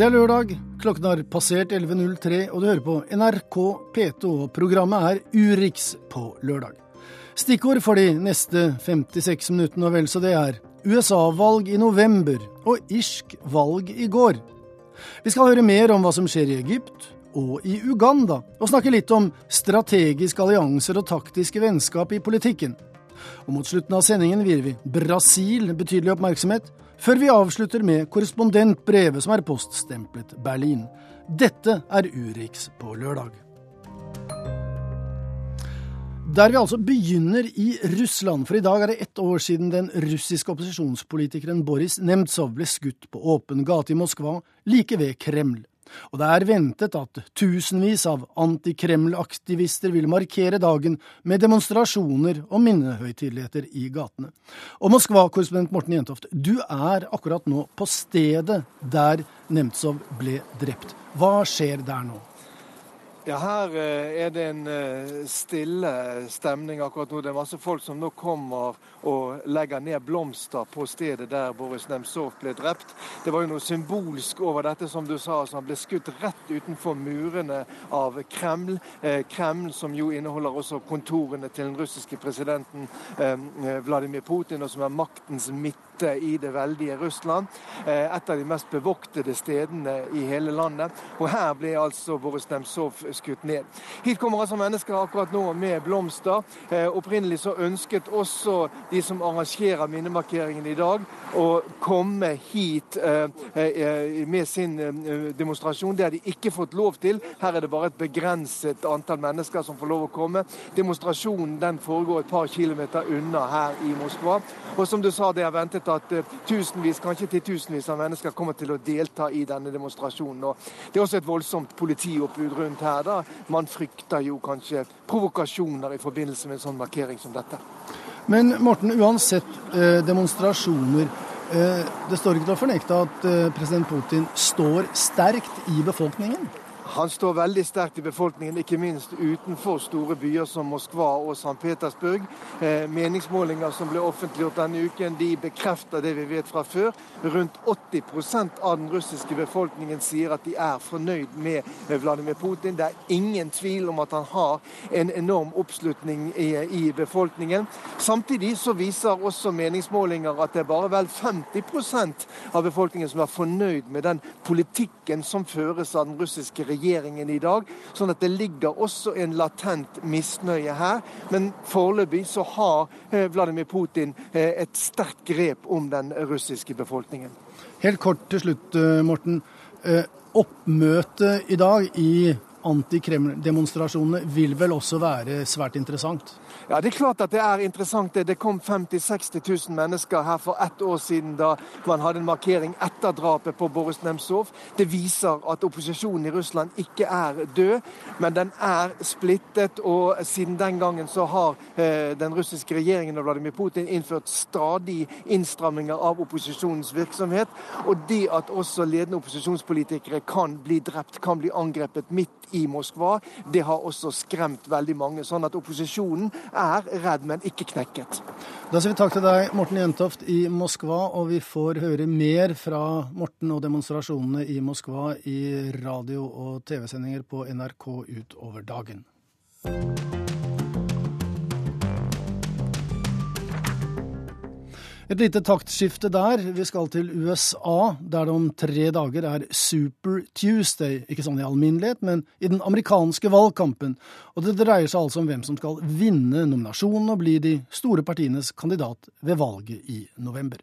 Det er lørdag, klokken har passert 11.03, og du hører på NRK P2, og programmet er Urix på lørdag. Stikkord for de neste 56 minuttene og vel så det er USA-valg i november og irsk valg i går. Vi skal høre mer om hva som skjer i Egypt og i Uganda, og snakke litt om strategiske allianser og taktiske vennskap i politikken. Og mot slutten av sendingen vier vi Brasil betydelig oppmerksomhet, før vi avslutter med korrespondentbrevet som er poststemplet Berlin. Dette er Urix på lørdag. Der vi altså begynner i Russland, for i dag er det ett år siden den russiske opposisjonspolitikeren Boris Nemtsov ble skutt på åpen gate i Moskva, like ved Kreml. Og det er ventet at tusenvis av anti-Kreml-aktivister vil markere dagen med demonstrasjoner og minnehøytideligheter i gatene. Og Moskva-korrespondent Morten Jentoft, du er akkurat nå på stedet der Nemtsov ble drept. Hva skjer der nå? Ja, Her eh, er det en eh, stille stemning akkurat nå. Det er masse folk som nå kommer og legger ned blomster på stedet der Boris Nemtsov ble drept. Det var jo noe symbolsk over dette, som du sa. Altså han ble skutt rett utenfor murene av Kreml. Eh, Kreml som jo inneholder også kontorene til den russiske presidenten Vladimir Putin, og som er maktens midte i det veldige Russland. Et av de mest bevoktede stedene i hele landet. Og her ble altså Boris Nemtsov skutt ned. Hit kommer altså mennesker akkurat nå med blomster. Eh, opprinnelig så ønsket også de som arrangerer minnemarkeringen i dag, å komme hit eh, eh, med sin eh, demonstrasjon. Det har de ikke fått lov til. Her er det bare et begrenset antall mennesker som får lov å komme. Demonstrasjonen den foregår et par kilometer unna her i Moskva. Og som du sa, det er ventet at eh, tusenvis, kanskje titusenvis av mennesker kommer til å delta i denne demonstrasjonen. Og det er også et voldsomt politioppbud rundt her da man frykter jo kanskje provokasjoner i forbindelse med en sånn markering som dette. Men Morten, uansett eh, demonstrasjoner, eh, det står ikke til å fornekte at president Putin står sterkt i befolkningen? Han står veldig sterkt i befolkningen, ikke minst utenfor store byer som Moskva og St. Petersburg. Eh, meningsmålinger som ble offentliggjort denne uken, de bekrefter det vi vet fra før. Rundt 80% av den russiske befolkningen sier at de er fornøyd med Vladimir Putin. Det er ingen tvil om at han har en enorm oppslutning i, i befolkningen. Samtidig så viser også meningsmålinger at det er bare vel 50 av befolkningen som er fornøyd med den politikken som føres av den russiske regjeringen regjeringen i dag. Sånn at det ligger også en latent misnøye her. Men foreløpig så har eh, Vladimir Putin eh, et sterkt grep om den russiske befolkningen. Helt kort til slutt, eh, Morten. Oppmøtet i dag i anti-Kreml-demonstrasjonene vil vel også være svært interessant? Ja, Det er klart at det er interessant. Det kom 50 000-60 000 mennesker her for ett år siden da man hadde en markering etter drapet på Boris Nemtsov. Det viser at opposisjonen i Russland ikke er død, men den er splittet. Og siden den gangen så har eh, den russiske regjeringen og Vladimir Putin innført stadig innstramminger av opposisjonens virksomhet. Og det at også ledende opposisjonspolitikere kan bli drept, kan bli angrepet midt i Moskva, det har også skremt veldig mange. Sånn at opposisjonen er redd, men ikke knekket. Da sier vi takk til deg, Morten Jentoft i Moskva, og vi får høre mer fra Morten og demonstrasjonene i Moskva i radio- og TV-sendinger på NRK utover dagen. Et lite taktskifte der. Vi skal til USA, der det om tre dager er Super Tuesday. Ikke sånn i alminnelighet, men i den amerikanske valgkampen. Og det dreier seg altså om hvem som skal vinne nominasjonen og bli de store partienes kandidat ved valget i november.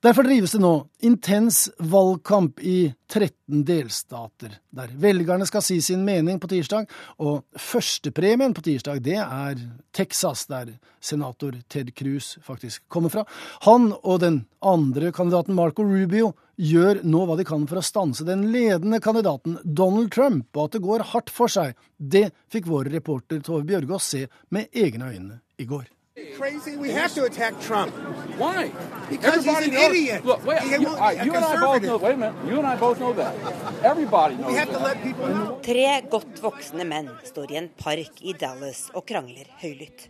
Derfor drives det nå intens valgkamp i 13 delstater, der velgerne skal si sin mening på tirsdag, og førstepremien på tirsdag, det er Texas, der senator Ted Cruz faktisk kommer fra. Han og den andre kandidaten Marco Rubio gjør nå hva de kan for å stanse den ledende kandidaten Donald Trump, og at det går hardt for seg. Det fikk vår reporter Tove Bjørgaas se med egne øyne i går. Crazy? We have to attack Trump. Why? Because Everybody he's an knows, idiot. Look, wait, He- you, I, you and I both know. Wait a minute. You and I both know that. Everybody knows We have to let people know. Tre godt voksne menn står i en park i Dallas og krangler høylytt.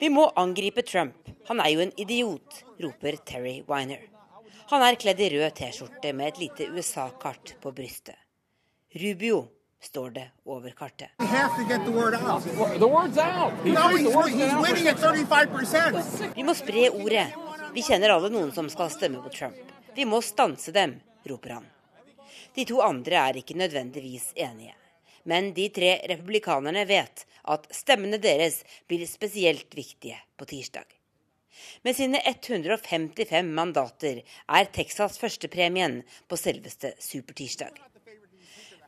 Vi må angripe Trump, han er jo en idiot, roper Terry Winer. Han er kledd i rød T-skjorte med et lite USA-kart på brystet. Rubio står det over kartet. Vi må spre ordet. Vi kjenner alle noen som skal stemme på Trump. Vi må stanse dem, roper han. De to andre er ikke nødvendigvis enige. Men de tre republikanerne vet at stemmene deres blir spesielt viktige på tirsdag. Med sine 155 mandater er Texas førstepremien på selveste supertirsdag.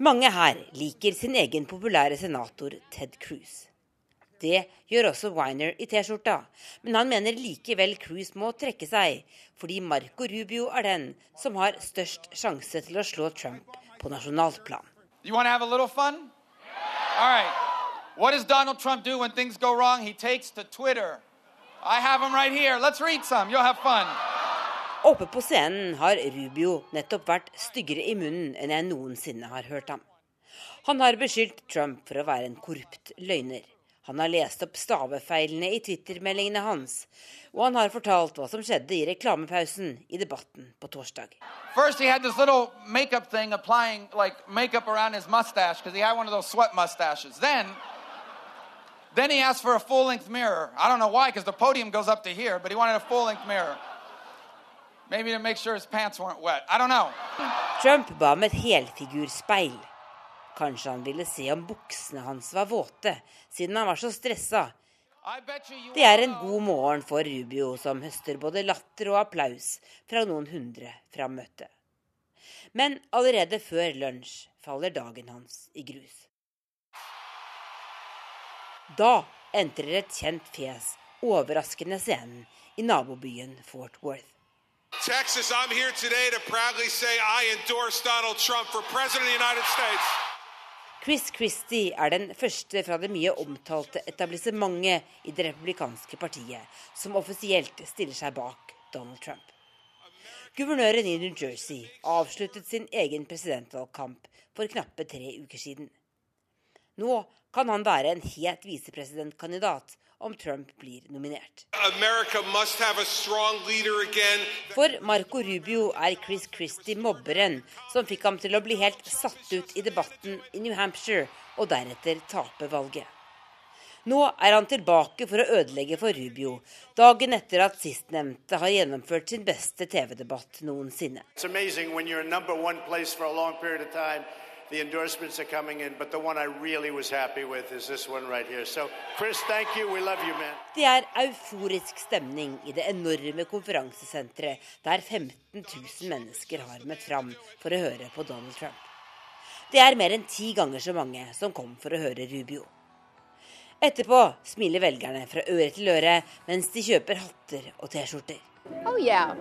Mange her liker sin egen populære senator Ted Cruz. Det gjør også Winer i T-skjorta, men han mener likevel Cruz må trekke seg, fordi Marco Rubio er den som har størst sjanse til å slå Trump på nasjonalt plan. Right. What does Donald Trump do when things go wrong? He takes Twitter. I have him right here. Let's read some. You'll have fun. Oppe på scenen har Rubio nettopp vært styggere i munnen enn jeg noensinne har hørt ham. Han har beskyldt Trump for å være en korrupt løgner. Han har lest opp stavefeilene i Twitter-meldingene hans, og han har fortalt hva som skjedde i reklamepausen i debatten på torsdag. First, he had this little makeup thing applying like makeup around his mustache because he had one of those sweat mustaches. Then, then he asked for a full-length mirror. I don't know why, because the podium goes up to here, but he wanted a full-length mirror. Maybe to make sure his pants weren't wet. I don't know. Trump ba om et helfigurspeil. Kanskje han ville se om buksene hans var våte, siden han var så stressa det er en god morgen for Rubio, som høster både latter og applaus fra noen hundre fra møtet. Men allerede før lunsj faller dagen hans i grus. Da entrer et kjent fjes overraskende scenen i nabobyen Fort Worth. Texas, I'm here today to proudly say I endorse Donald Trump for president of the United States. Chris Christie er den første fra det mye omtalte etablissementet i det republikanske partiet som offisielt stiller seg bak Donald Trump. Guvernøren i New Jersey avsluttet sin egen presidentvalgkamp for knappe tre uker siden. Nå kan han være en het visepresidentkandidat om Trump blir nominert. For Marco Rubio er Chris Christie mobberen som fikk ham til å bli helt satt ut i debatten i New Hampshire og deretter tape valget. Nå er han tilbake for å ødelegge for Rubio, dagen etter at sistnevnte har gjennomført sin beste TV-debatt noensinne. It's the endorsements are coming in, but the one I really was happy with is this one right here. So, Chris, thank you. We love you, man. Det er euforisk stemning i det enorme konferansesenteret der 15 000 mennesker har møtt fram for å høre på Donald Trump. Det er mer enn ti ganger så mange som kom for å høre Rubio. Etterpå smiler velgerne fra øre til øre mens de kjøper hatter og T-skjorter. Oh yeah.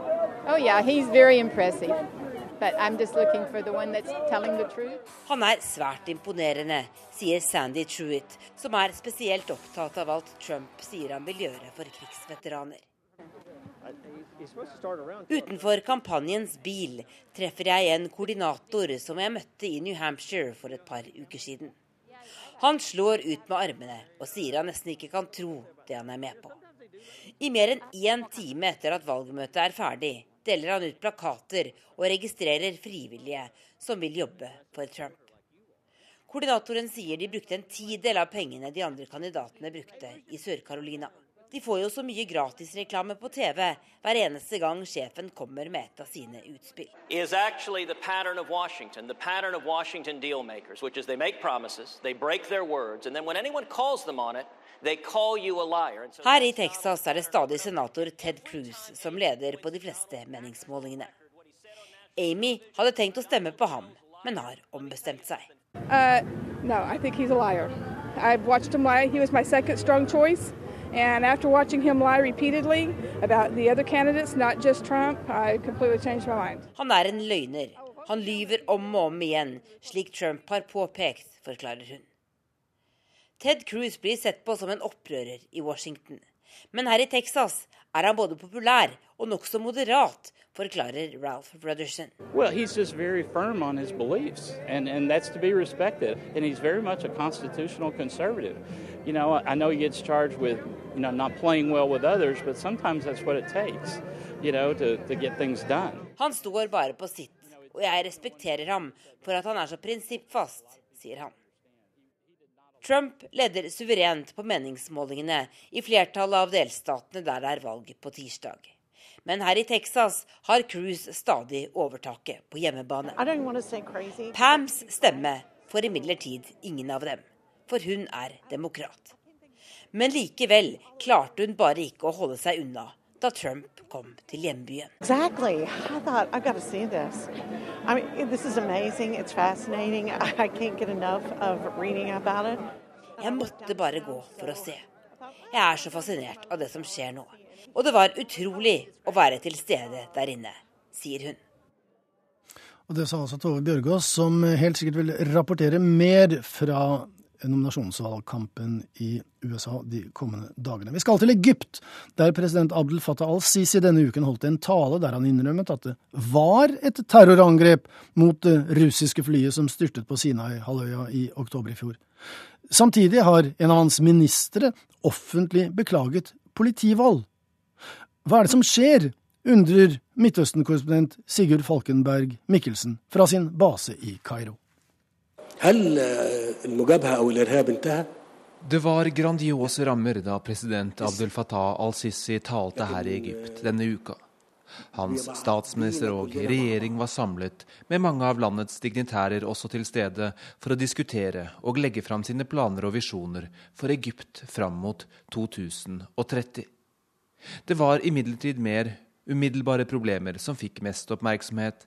Oh yeah, he's very impressive. Han er svært imponerende, sier Sandy Truitt, som er spesielt opptatt av alt Trump sier han vil gjøre for krigsveteraner. Utenfor kampanjens bil treffer jeg en koordinator som jeg møtte i New Hampshire for et par uker siden. Han slår ut med armene og sier han nesten ikke kan tro det han er med på. I mer enn én time etter at valgmøtet er ferdig, deler han ut plakater og registrerer frivillige som vil jobbe for Trump. Koordinatoren sier de brukte en tidel av pengene de andre kandidatene brukte i Sør-Carolina. De får jo så mye gratisreklame på TV hver eneste gang sjefen kommer med et av sine utspill. Her i Texas er det stadig senator Ted Cruz som leder på de fleste meningsmålingene. Amy hadde tenkt å stemme på ham, men har ombestemt seg. Uh, no, I think he's a liar. I've watched him lie. He was my second strong choice. And after watching him lie repeatedly about the other candidates, not just Trump, I completely changed my mind. Han er en løgner. Han lyver om og om igjen, slik Trump har påpekt, forklarer hun. Ted Cruz blir sett på som en opprører i Washington. Men her i Texas er han både populær og nokså moderat, forklarer Ralph Brotherson. Well, he's just very firm on his beliefs, and, and that's to be respected. And he's very much a constitutional conservative. You know, I know he gets charged with, you know, not playing well with others, but sometimes that's what it takes, you know, to, to get things done. Han står bare på sitt, og jeg respekterer ham for at han er så prinsippfast, sier han. Trump leder suverent på meningsmålingene i flertallet av delstatene der det er valg på tirsdag. Men her i Texas har Cruz stadig overtaket på hjemmebane. Pams stemme får imidlertid ingen av dem, for hun er demokrat. Men likevel klarte hun bare ikke å holde seg unna da Trump kom til hjembyen. Exactly. I thought, I've got see this. I mean, this is amazing. It's fascinating. I can't get enough of reading about it. Jeg måtte bare gå for å se. Jeg er så fascinert av det som skjer nå. Og det var utrolig å være til stede der inne, sier hun. Og Det sa altså Tove Bjørgaas, som helt sikkert vil rapportere mer fra nominasjonsvalgkampen i USA de kommende dagene. Vi skal til Egypt, der president Abdel Fattah al-Sisi denne uken holdt en tale der han innrømmet at det var et terrorangrep mot det russiske flyet som styrtet på Sinai-halvøya i oktober i fjor. Samtidig har en av hans ministre offentlig beklaget politivold. Hva er det som skjer, undrer Midtøsten-korrespondent Sigurd Falkenberg Mikkelsen fra sin base i Kairo. Det var grandiose rammer da president Abdel Fattah al-Sisi talte her i Egypt denne uka. Hans statsminister og regjering var samlet, med mange av landets dignitærer også til stede, for å diskutere og legge fram sine planer og visjoner for Egypt fram mot 2030. Det var imidlertid mer umiddelbare problemer som fikk mest oppmerksomhet.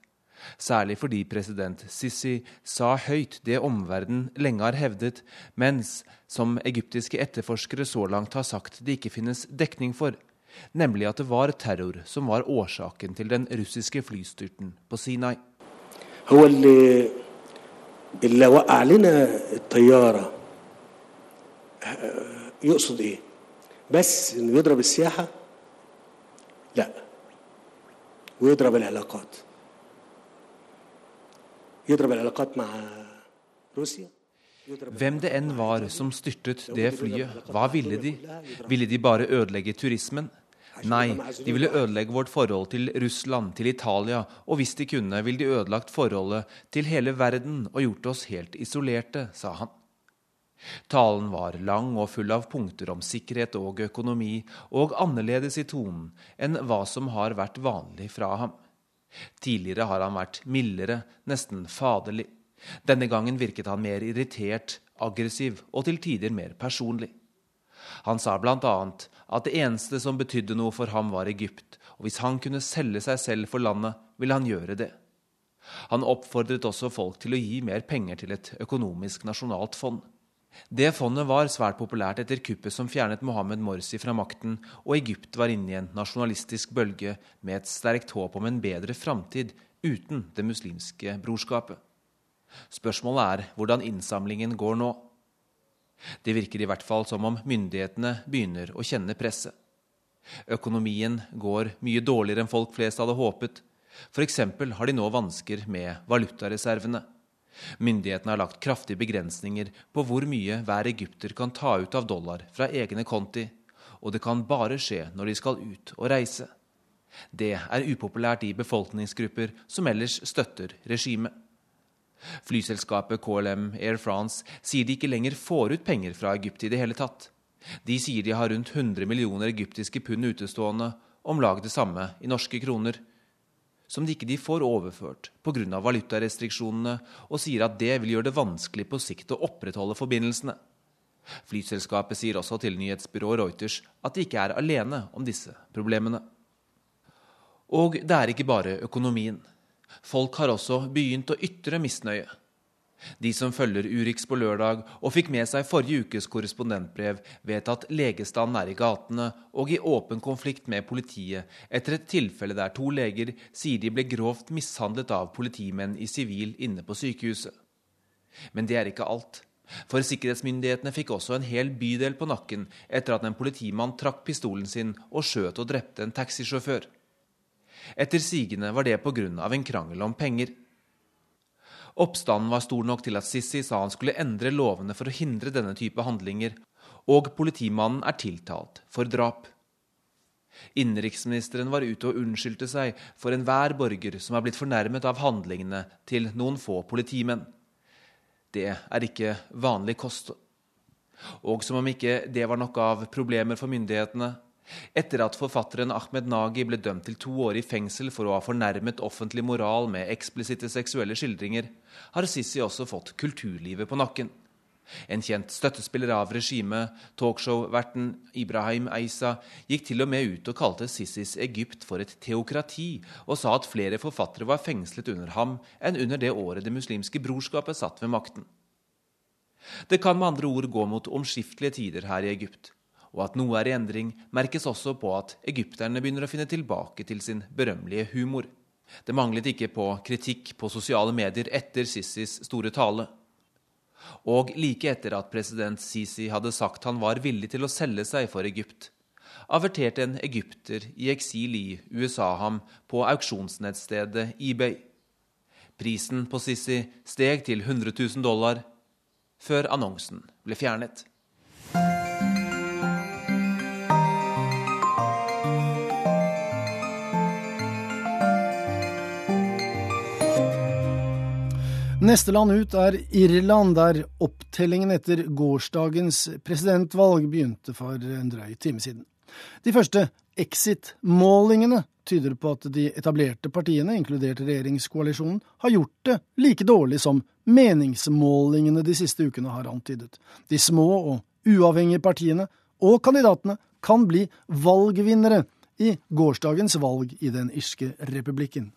Særlig fordi president Sisi sa høyt det omverdenen lenge har hevdet, mens, som egyptiske etterforskere så langt har sagt det ikke finnes dekning for, nemlig at det var terror som var årsaken til den russiske flystyrten på Sinai. بس انه يضرب السياحه لا ويضرب العلاقات hvem det enn var som styrtet det flyet, hva ville de? Ville de bare ødelegge turismen? Nei, de ville ødelegge vårt forhold til Russland, til Italia, og hvis de kunne, ville de ødelagt forholdet til hele verden og gjort oss helt isolerte, sa han. Talen var lang og full av punkter om sikkerhet og økonomi, og annerledes i tonen enn hva som har vært vanlig fra ham. Tidligere har han vært mildere, nesten faderlig. Denne gangen virket han mer irritert, aggressiv og til tider mer personlig. Han sa bl.a. at det eneste som betydde noe for ham, var Egypt, og hvis han kunne selge seg selv for landet, ville han gjøre det. Han oppfordret også folk til å gi mer penger til et økonomisk nasjonalt fond. Det fondet var svært populært etter kuppet som fjernet Mohammed Morsi fra makten, og Egypt var inne i en nasjonalistisk bølge med et sterkt håp om en bedre framtid uten det muslimske brorskapet. Spørsmålet er hvordan innsamlingen går nå. Det virker i hvert fall som om myndighetene begynner å kjenne presset. Økonomien går mye dårligere enn folk flest hadde håpet. F.eks. har de nå vansker med valutareservene. Myndighetene har lagt kraftige begrensninger på hvor mye hver egypter kan ta ut av dollar fra egne konti, og det kan bare skje når de skal ut og reise. Det er upopulært i befolkningsgrupper som ellers støtter regimet. Flyselskapet KLM Air France sier de ikke lenger får ut penger fra Egypt i det hele tatt. De sier de har rundt 100 millioner egyptiske pund utestående, om lag det samme i norske kroner som de ikke får overført pga. valutarestriksjonene, og sier at det vil gjøre det vanskelig på sikt å opprettholde forbindelsene. Flyselskapet sier også til nyhetsbyrået Reuters at de ikke er alene om disse problemene. Og det er ikke bare økonomien. Folk har også begynt å ytre misnøye. De som følger Urix på lørdag og fikk med seg forrige ukes korrespondentbrev, vet at legestanden er i gatene og i åpen konflikt med politiet etter et tilfelle der to leger sier de ble grovt mishandlet av politimenn i sivil inne på sykehuset. Men det er ikke alt. For sikkerhetsmyndighetene fikk også en hel bydel på nakken etter at en politimann trakk pistolen sin og skjøt og drepte en taxisjåfør. Etter sigende var det pga. en krangel om penger. Oppstanden var stor nok til at Sissi sa han skulle endre lovene for å hindre denne type handlinger, og politimannen er tiltalt for drap. Innenriksministeren var ute og unnskyldte seg for enhver borger som er blitt fornærmet av handlingene til noen få politimenn. Det er ikke vanlig kost. Og som om ikke det var nok av problemer for myndighetene. Etter at forfatteren Ahmed Nagi ble dømt til to år i fengsel for å ha fornærmet offentlig moral med eksplisitte seksuelle skildringer, har Sissi også fått kulturlivet på nakken. En kjent støttespiller av regimet, talkshow-verten Ibrahim Eisa, gikk til og med ut og kalte Sissis Egypt for et teokrati, og sa at flere forfattere var fengslet under ham enn under det året Det muslimske brorskapet satt ved makten. Det kan med andre ord gå mot omskiftelige tider her i Egypt. Og at noe er i endring, merkes også på at egypterne begynner å finne tilbake til sin berømmelige humor. Det manglet ikke på kritikk på sosiale medier etter Sissis store tale. Og like etter at president Sisi hadde sagt han var villig til å selge seg for Egypt, averterte en egypter i eksil i USA ham på auksjonsnettstedet eBay. Prisen på Sisi steg til 100 000 dollar før annonsen ble fjernet. Neste land ut er Irland, der opptellingen etter gårsdagens presidentvalg begynte for en drøy time siden. De første exit-målingene tyder på at de etablerte partiene, inkludert regjeringskoalisjonen, har gjort det like dårlig som meningsmålingene de siste ukene har antydet. De små og uavhengige partiene og kandidatene kan bli valgvinnere i gårsdagens valg i den irske republikken.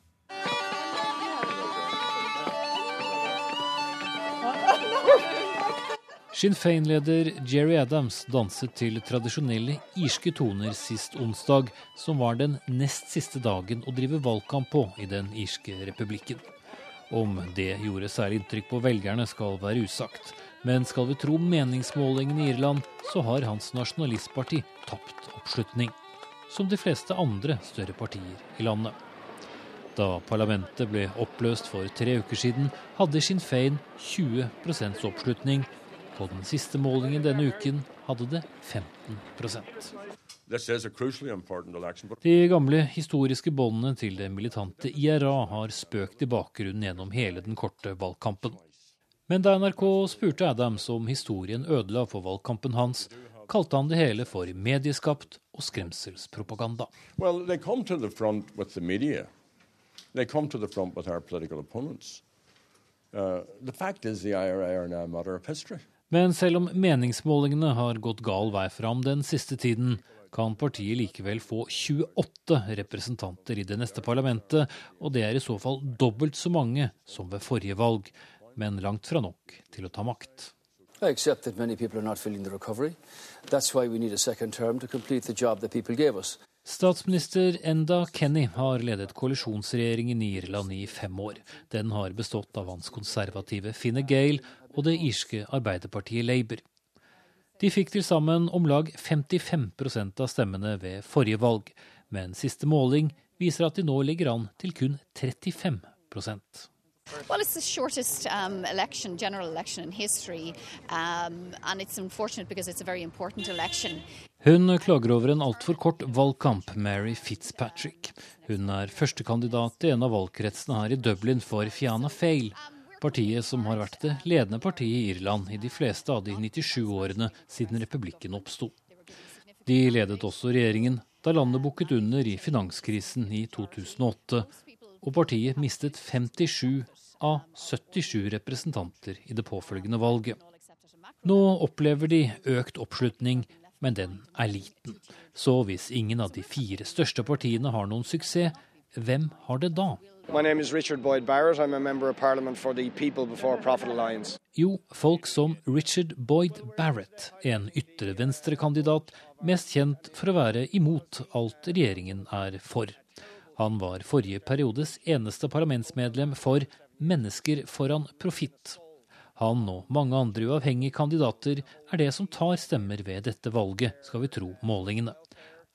Sinn Féin-leder Jerry Adams danset til tradisjonelle irske toner sist onsdag, som var den nest siste dagen å drive valgkamp på i den irske republikken. Om det gjorde særlig inntrykk på velgerne, skal være usagt. Men skal vi tro meningsmålingene i Irland, så har hans nasjonalistparti tapt oppslutning. Som de fleste andre større partier i landet. Da parlamentet ble oppløst for tre uker siden, hadde Sinn Féin 20% oppslutning på den siste målingen denne uken hadde det 15% De gamle historiske båndene til det militante IRA har spøkt i bakgrunnen gjennom hele den korte valgkampen. Men da NRK spurte Adams om historien ødela for valgkampen hans, kalte han det hele for medieskapt og skremselspropaganda. Well, they come to the front with the media. They come to the front with our political opponents. Uh, the fact is the IRA are now a matter of history. Men selv om meningsmålingene har gått gal vei fram den siste tiden, kan partiet likevel få 28 representanter i det neste parlamentet, og det er i så fall dobbelt så mange som ved forrige valg, men langt fra nok til å ta makt. I accept that many people are not feeling the recovery. That's why we need a second term to complete the job that people gave us. Statsminister Enda Kenny har ledet koalisjonsregjeringen i Irland i fem år. Den har bestått av hans konservative Finne Gale og det irske arbeiderpartiet Labour. De fikk til sammen om lag 55% av stemmene ved forrige valg, men siste måling viser at de nå ligger an til kun 35 Well, it's the shortest um, election, general election in history, um, and it's unfortunate because it's a very important election. Hun klager over en altfor kort valgkamp, Mary Fitzpatrick. Hun er førstekandidat i en av valgkretsene her i Dublin for Fianna Fail, partiet som har vært det ledende partiet i Irland i de fleste av de 97 årene siden republikken oppsto. De ledet også regjeringen da landet bukket under i finanskrisen i 2008, og partiet mistet 57 av 77 representanter i det påfølgende valget. Nå opplever de økt oppslutning, men den er liten. Så hvis ingen av de fire største partiene har noen suksess, hvem har det da? My name is Richard Boyd Barrett. I'm a member of parliament for the People Before Profit Alliance. Jo, folk som Richard Boyd Barrett, en ytre venstre-kandidat, mest kjent for å være imot alt regjeringen er for. Han var forrige periodes eneste parlamentsmedlem for Mennesker foran profitt. Han og mange andre uavhengige kandidater er det som tar stemmer ved dette valget, skal vi tro målingene.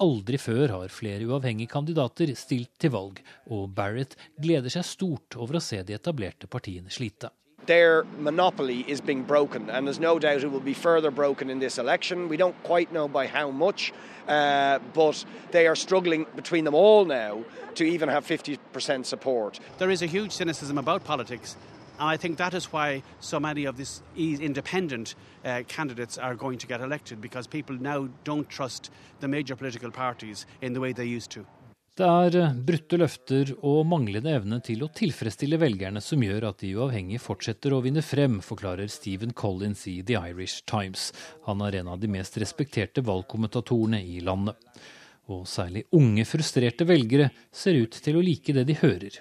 Aldri før har flere uavhengige kandidater stilt til valg, og Barrett gleder seg stort over å se de etablerte partiene slite. their monopoly is being broken, and there's no doubt it will be further broken in this election. We don't quite know by how much, uh, but they are struggling between them all now to even have 50% support. There is a huge cynicism about politics. And I think that is why so many of these independent uh, candidates are going to get elected, because people now don't trust the major political parties in the way they used to. Det er eh, brutte løfter og manglende evne til å tilfredsstille velgerne som gjør at de uavhengige fortsetter å vinne frem, forklarer Stephen Collins i The Irish Times. Han er en av de mest respekterte valgkommentatorene i landet. Og særlig unge, frustrerte velgere ser ut til å like det de hører.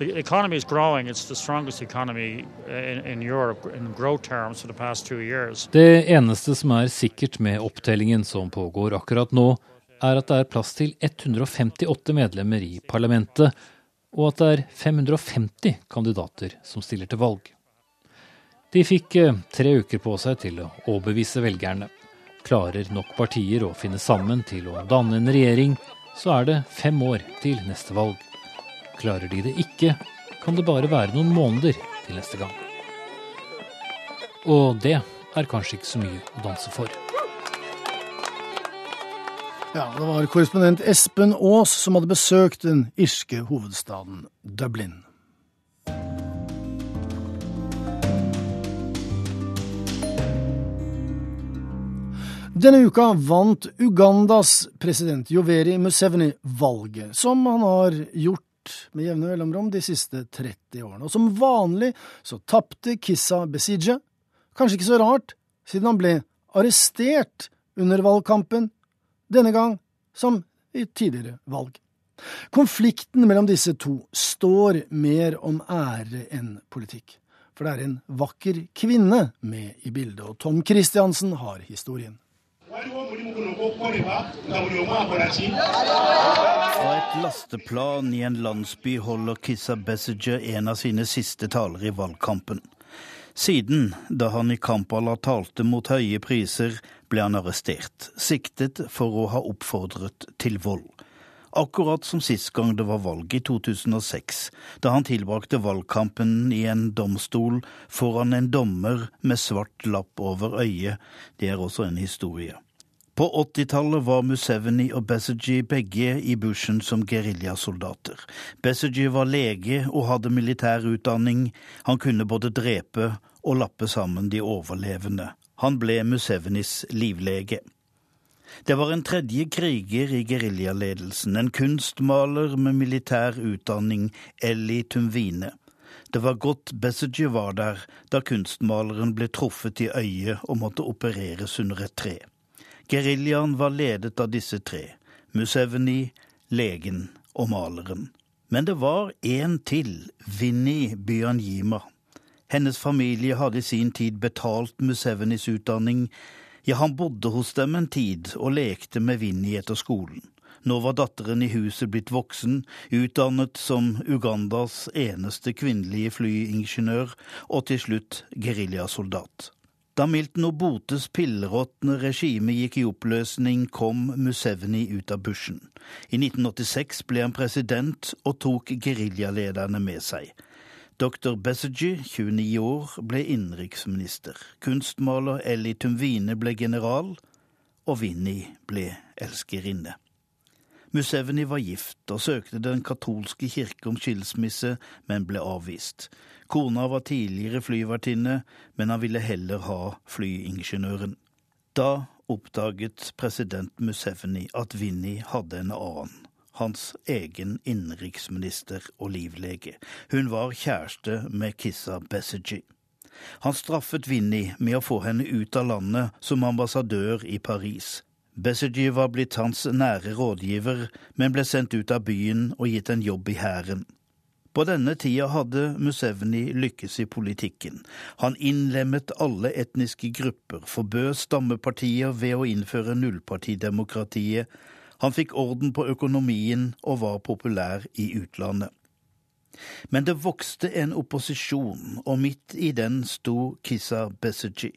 the economy is growing. It's the strongest economy in, in Europe in growth terms for the past two years. Det eneste som er sikkert med opptellingen som pågår akkurat nå, er at det er plass til 158 medlemmer i parlamentet, og at det er 550 kandidater som stiller til valg. De fikk eh, tre uker på seg til å overbevise velgerne. Klarer nok partier å finne sammen til å danne en regjering, så er det fem år til neste valg. Klarer de det ikke, kan det bare være noen måneder til neste gang. Og det er kanskje ikke så mye å danse for. Ja, Det var korrespondent Espen Aas som hadde besøkt den irske hovedstaden Dublin. Denne uka vant Ugandas president Joveri Museveni valget, som han har gjort med jevne mellomrom de siste 30 årene. Og som vanlig så tapte Kissa Besija. Kanskje ikke så rart, siden han ble arrestert under valgkampen denne gang som i tidligere valg. Konflikten mellom disse to står mer om ære enn politikk. For det er en vakker kvinne med i bildet, og Tom Christiansen har historien. Fra et lasteplan i en landsby holder Kissa Bessiger en av sine siste taler i valgkampen. Siden, da han i Kampala talte mot høye priser, ble han arrestert, siktet for å ha oppfordret til vold. Akkurat som sist gang det var valg i 2006, da han tilbrakte valgkampen i en domstol foran en dommer med svart lapp over øyet. Det er også en historie. På 80-tallet var Museveni og Besigye begge i bushen som geriljasoldater. Besigye var lege og hadde militær utdanning. Han kunne både drepe og lappe sammen de overlevende. Han ble Musevenis livlege. Det var en tredje kriger i geriljaledelsen, en kunstmaler med militær utdanning, Elli Tumvine. Det var godt Besseger var der da kunstmaleren ble truffet i øyet og måtte opereres under et tre. Geriljaen var ledet av disse tre, Museveni, legen og maleren. Men det var én til, Vinni Byanyima. Hennes familie hadde i sin tid betalt Musevenis utdanning. Ja, han bodde hos dem en tid og lekte med Vinni etter skolen. Nå var datteren i huset blitt voksen, utdannet som Ugandas eneste kvinnelige flyingeniør, og til slutt geriljasoldat. Da Milton Obotes pilleråtne regime gikk i oppløsning, kom Museveni ut av bushen. I 1986 ble han president og tok geriljalederne med seg. Dr. Besigye, 29 år, ble innenriksminister. Kunstmaler Ellie Tumvine ble general, og Vinni ble elskerinne. Museveni var gift og søkte Den katolske kirke om skilsmisse, men ble avvist. Kona var tidligere flyvertinne, men han ville heller ha flyingeniøren. Da oppdaget president Museveni at Vinni hadde en annen hans egen innenriksminister og livlege. Hun var kjæreste med Kissa Bessigy. Han straffet Vinni med å få henne ut av landet som ambassadør i Paris. Bessigy var blitt hans nære rådgiver, men ble sendt ut av byen og gitt en jobb i hæren. På denne tida hadde Musevni lykkes i politikken. Han innlemmet alle etniske grupper, forbød stammepartier ved å innføre nullpartidemokratiet. Han fikk orden på økonomien og var populær i utlandet. Men det vokste en opposisjon, og midt i den sto Kissa Besigye.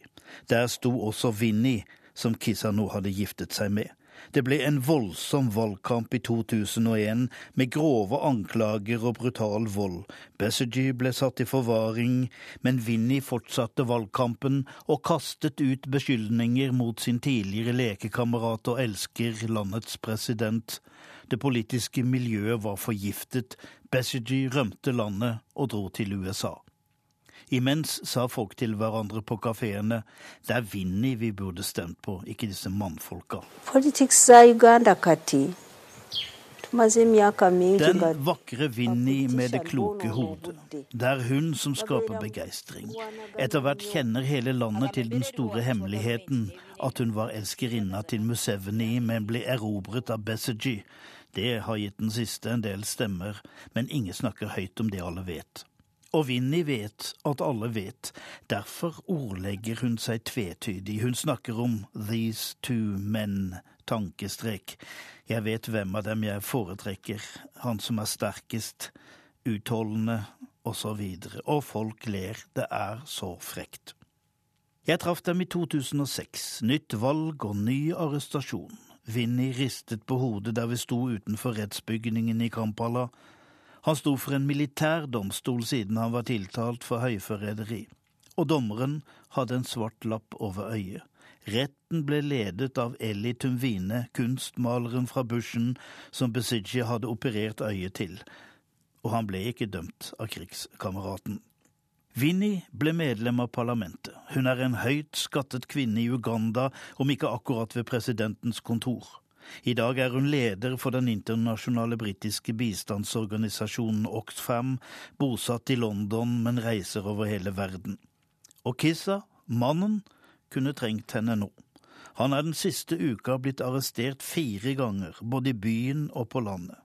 Der sto også Vinni, som Kissa nå hadde giftet seg med. Det ble en voldsom valgkamp i 2001 med grove anklager og brutal vold. Besigy ble satt i forvaring, men Vinnie fortsatte valgkampen og kastet ut beskyldninger mot sin tidligere lekekamerat og elsker, landets president. Det politiske miljøet var forgiftet. Besigy rømte landet og dro til USA. Imens sa folk til hverandre på kafeene det er Vinni vi burde stemt på, ikke disse mannfolka. Den vakre Vinni med det kloke hodet. Det er hun som skaper begeistring. Etter hvert kjenner hele landet til den store hemmeligheten at hun var elskerinna til Museveni, men ble erobret av Besigye. Det har gitt den siste en del stemmer, men ingen snakker høyt om det alle vet. Og Vinni vet at alle vet. Derfor ordlegger hun seg tvetydig. Hun snakker om these two men, tankestrek. Jeg vet hvem av dem jeg foretrekker, han som er sterkest, utholdende, osv. Og, og folk ler. Det er så frekt. Jeg traff dem i 2006. Nytt valg og ny arrestasjon. Vinni ristet på hodet der vi sto utenfor rettsbygningen i Kampala. Han sto for en militær domstol siden han var tiltalt for høyforræderi, og dommeren hadde en svart lapp over øyet. Retten ble ledet av Eli Tumvine, kunstmaleren fra Bushen som Besijji hadde operert øyet til, og han ble ikke dømt av krigskameraten. Vinni ble medlem av parlamentet. Hun er en høyt skattet kvinne i Uganda, om ikke akkurat ved presidentens kontor. I dag er hun leder for den internasjonale britiske bistandsorganisasjonen Oxfam, bosatt i London, men reiser over hele verden. Og Kissa, mannen, kunne trengt henne nå. Han er den siste uka blitt arrestert fire ganger, både i byen og på landet.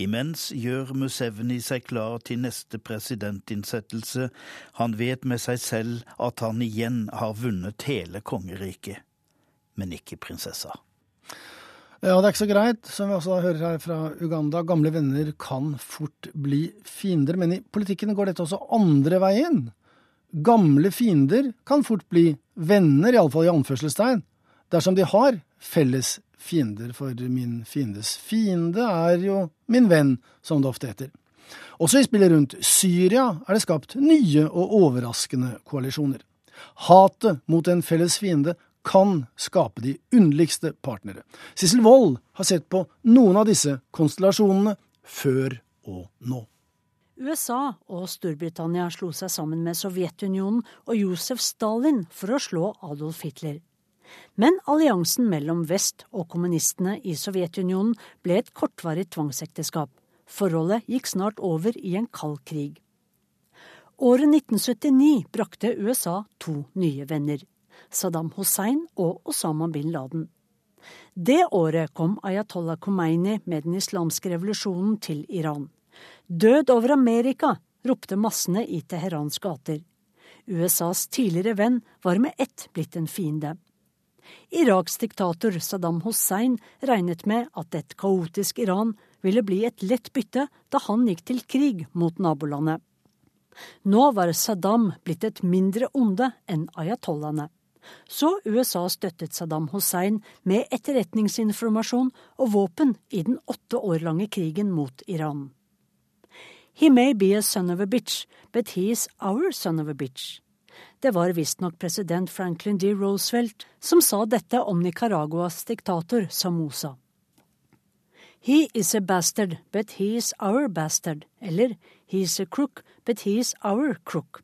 Imens gjør Musevni seg klar til neste presidentinnsettelse. Han vet med seg selv at han igjen har vunnet hele kongeriket, men ikke prinsessa. Ja, det er ikke så greit, som vi også hører her fra Uganda. Gamle venner kan fort bli fiender, men i politikken går dette også andre veien. Gamle fiender kan fort bli venner, iallfall i anførselstegn, dersom de har felles fiender, for min fiendes fiende er jo min venn, som det ofte heter. Også i spillet rundt Syria er det skapt nye og overraskende koalisjoner. Hatet mot en felles fiende kan skape de underligste partnere. Sissel Wold har sett på noen av disse konstellasjonene før og nå. USA og Storbritannia slo seg sammen med Sovjetunionen og Josef Stalin for å slå Adolf Hitler. Men alliansen mellom vest og kommunistene i Sovjetunionen ble et kortvarig tvangsekteskap. Forholdet gikk snart over i en kald krig. Året 1979 brakte USA to nye venner. Saddam Hussein og Osama bin Laden. Det året kom Ayatollah Khomeini med den islamske revolusjonen til Iran. Død over Amerika, ropte massene i Teherans gater. USAs tidligere venn var med ett blitt en fiende. Iraks diktator Saddam Hussein regnet med at et kaotisk Iran ville bli et lett bytte da han gikk til krig mot nabolandet. Nå var Saddam blitt et mindre onde enn ayatollahene. Så USA støttet Saddam Hussein med etterretningsinformasjon og våpen i den åtte år lange krigen mot Iran. He may be a son of a bitch, but he is our son of a bitch. Det var visstnok president Franklin D. Roosevelt som sa dette om Nicaraguas diktator Samosa. He is a bastard, but he is our bastard. Eller he is a crook, but he is our crook.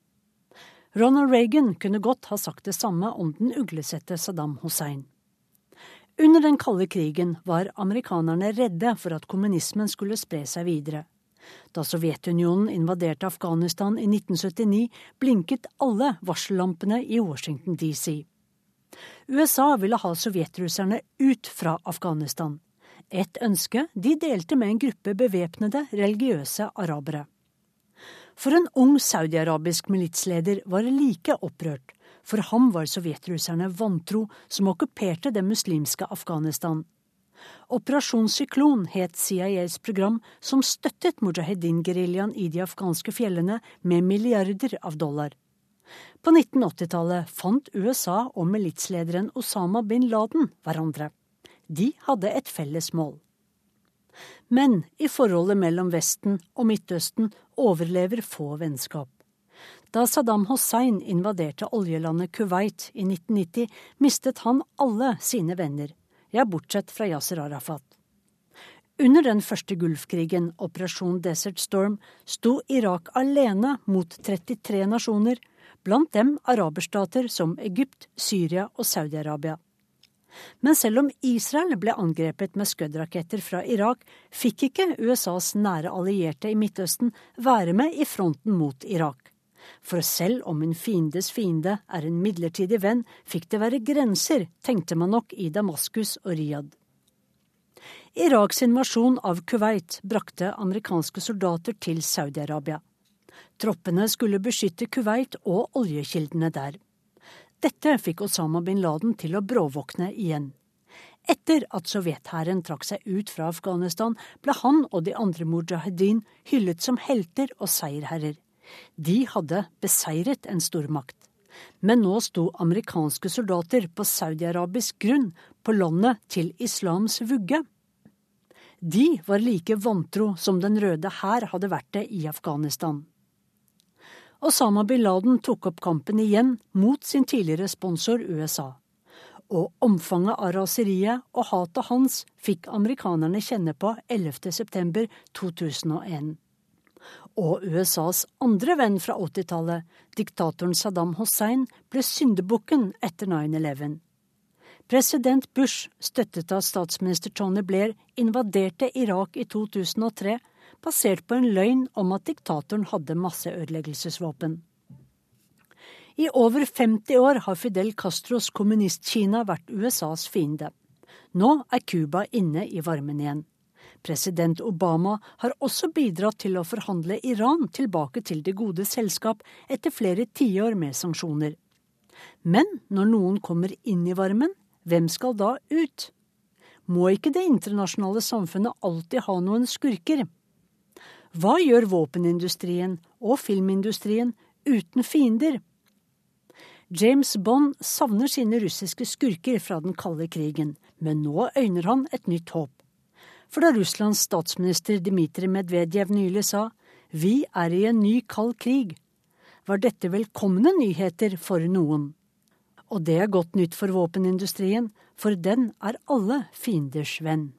Ronald Reagan kunne godt ha sagt det samme om den uglesette Saddam Hussein. Under den kalde krigen var amerikanerne redde for at kommunismen skulle spre seg videre. Da Sovjetunionen invaderte Afghanistan i 1979, blinket alle varsellampene i Washington DC. USA ville ha sovjetrusserne ut fra Afghanistan. Et ønske de delte med en gruppe bevæpnede religiøse arabere. For en ung saudiarabisk militsleder var like opprørt. For ham var sovjetrusserne vantro som okkuperte det muslimske Afghanistan. Operasjon Syklon het CIAs program som støttet mujahedin-geriljaen i de afghanske fjellene med milliarder av dollar. På 1980-tallet fant USA og militslederen Osama bin Laden hverandre. De hadde et felles mål. Men i forholdet mellom Vesten og Midtøsten overlever få vennskap. Da Saddam Hussein invaderte oljelandet Kuwait i 1990, mistet han alle sine venner, ja, bortsett fra Yasir Arafat. Under den første Gulfkrigen, operasjon Desert Storm, sto Irak alene mot 33 nasjoner, blant dem araberstater som Egypt, Syria og Saudi-Arabia. Men selv om Israel ble angrepet med Scud-raketter fra Irak, fikk ikke USAs nære allierte i Midtøsten være med i fronten mot Irak. For selv om en fiendes fiende er en midlertidig venn, fikk det være grenser, tenkte man nok i Damaskus og Riyadh. Iraks invasjon av Kuwait brakte amerikanske soldater til Saudi-Arabia. Troppene skulle beskytte Kuwait og oljekildene der. Dette fikk Osama bin Laden til å bråvåkne igjen. Etter at sovjethæren trakk seg ut fra Afghanistan, ble han og de andre mujahedin hyllet som helter og seierherrer. De hadde beseiret en stormakt. Men nå sto amerikanske soldater på saudiarabisk grunn, på landet til islams vugge. De var like vantro som Den røde hær hadde vært det i Afghanistan. Osama bin Laden tok opp kampen igjen mot sin tidligere sponsor USA. Og omfanget av raseriet og hatet hans fikk amerikanerne kjenne på 11.9.2001. Og USAs andre venn fra 80-tallet, diktatoren Saddam Hussein, ble syndebukken etter 9-11. President Bush, støttet av statsminister Tony Blair, invaderte Irak i 2003 basert på en løgn om at diktatoren hadde masseødeleggelsesvåpen. I over 50 år har Fidel Castros kommunist-Kina vært USAs fiende. Nå er Cuba inne i varmen igjen. President Obama har også bidratt til å forhandle Iran tilbake til det gode selskap etter flere tiår med sanksjoner. Men når noen kommer inn i varmen, hvem skal da ut? Må ikke det internasjonale samfunnet alltid ha noen skurker? Hva gjør våpenindustrien og filmindustrien uten fiender? James Bond savner sine russiske skurker fra den kalde krigen, men nå øyner han et nytt håp. For da Russlands statsminister Dmitrij Medvedev nylig sa vi er i en ny kald krig, var dette velkomne nyheter for noen. Og det er godt nytt for våpenindustrien, for den er alle fienders venn.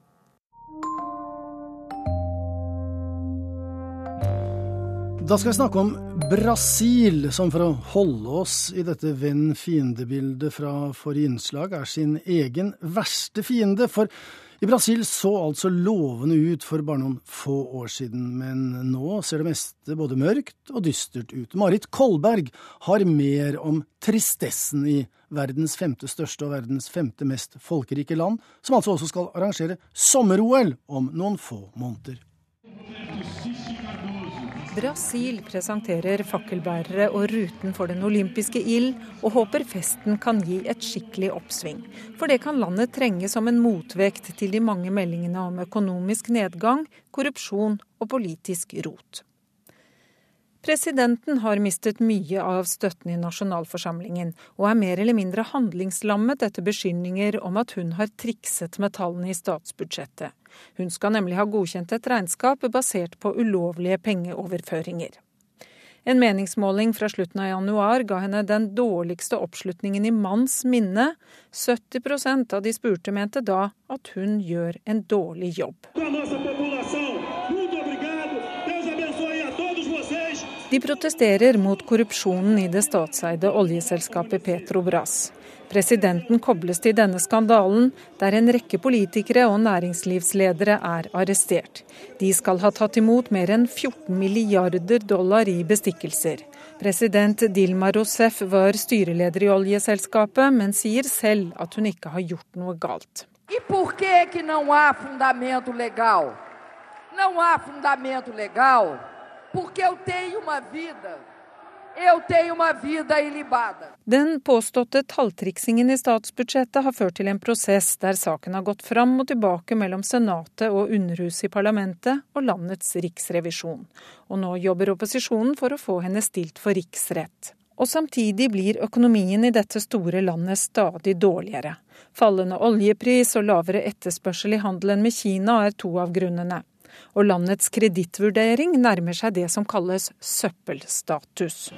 Da skal vi snakke om Brasil, som for å holde oss i dette venn-fiende-bildet fra forrige innslag, er sin egen verste fiende. For i Brasil så altså lovende ut for bare noen få år siden, men nå ser det meste både mørkt og dystert ut. Marit Kolberg har mer om tristessen i verdens femte største og verdens femte mest folkerike land, som altså også skal arrangere sommer-OL om noen få måneder. Brasil presenterer fakkelbærere og ruten for den olympiske ild, og håper festen kan gi et skikkelig oppsving. For det kan landet trenge som en motvekt til de mange meldingene om økonomisk nedgang, korrupsjon og politisk rot. Presidenten har mistet mye av støtten i nasjonalforsamlingen, og er mer eller mindre handlingslammet etter beskyldninger om at hun har trikset med tallene i statsbudsjettet. Hun skal nemlig ha godkjent et regnskap basert på ulovlige pengeoverføringer. En meningsmåling fra slutten av januar ga henne den dårligste oppslutningen i manns minne. 70% av de spurte mente da at hun gjør en dårlig jobb. De protesterer mot korrupsjonen i det statseide oljeselskapet Petrobras. Presidenten kobles til denne skandalen, der en rekke politikere og næringslivsledere er arrestert. De skal ha tatt imot mer enn 14 milliarder dollar i bestikkelser. President Dilma Rousef var styreleder i oljeselskapet, men sier selv at hun ikke har gjort noe galt. E por que que não há fundamento legal? Não há fundamento legal porque eu tenho uma vida. Eu tenho uma vida ilibada. Den påståtte talltriksingen i statsbudsjettet har ført til en prosess der saken har gått fram og tilbake mellom Senatet og Underhuset i parlamentet og landets riksrevisjon. Og nå jobber opposisjonen for å få henne stilt for riksrett. Og samtidig blir økonomien i dette store landet stadig dårligere. Fallende oljepris og lavere etterspørsel i handelen med Kina er to av grunnene og landets kredittvurdering nærmer seg det som kalles søppelstatus.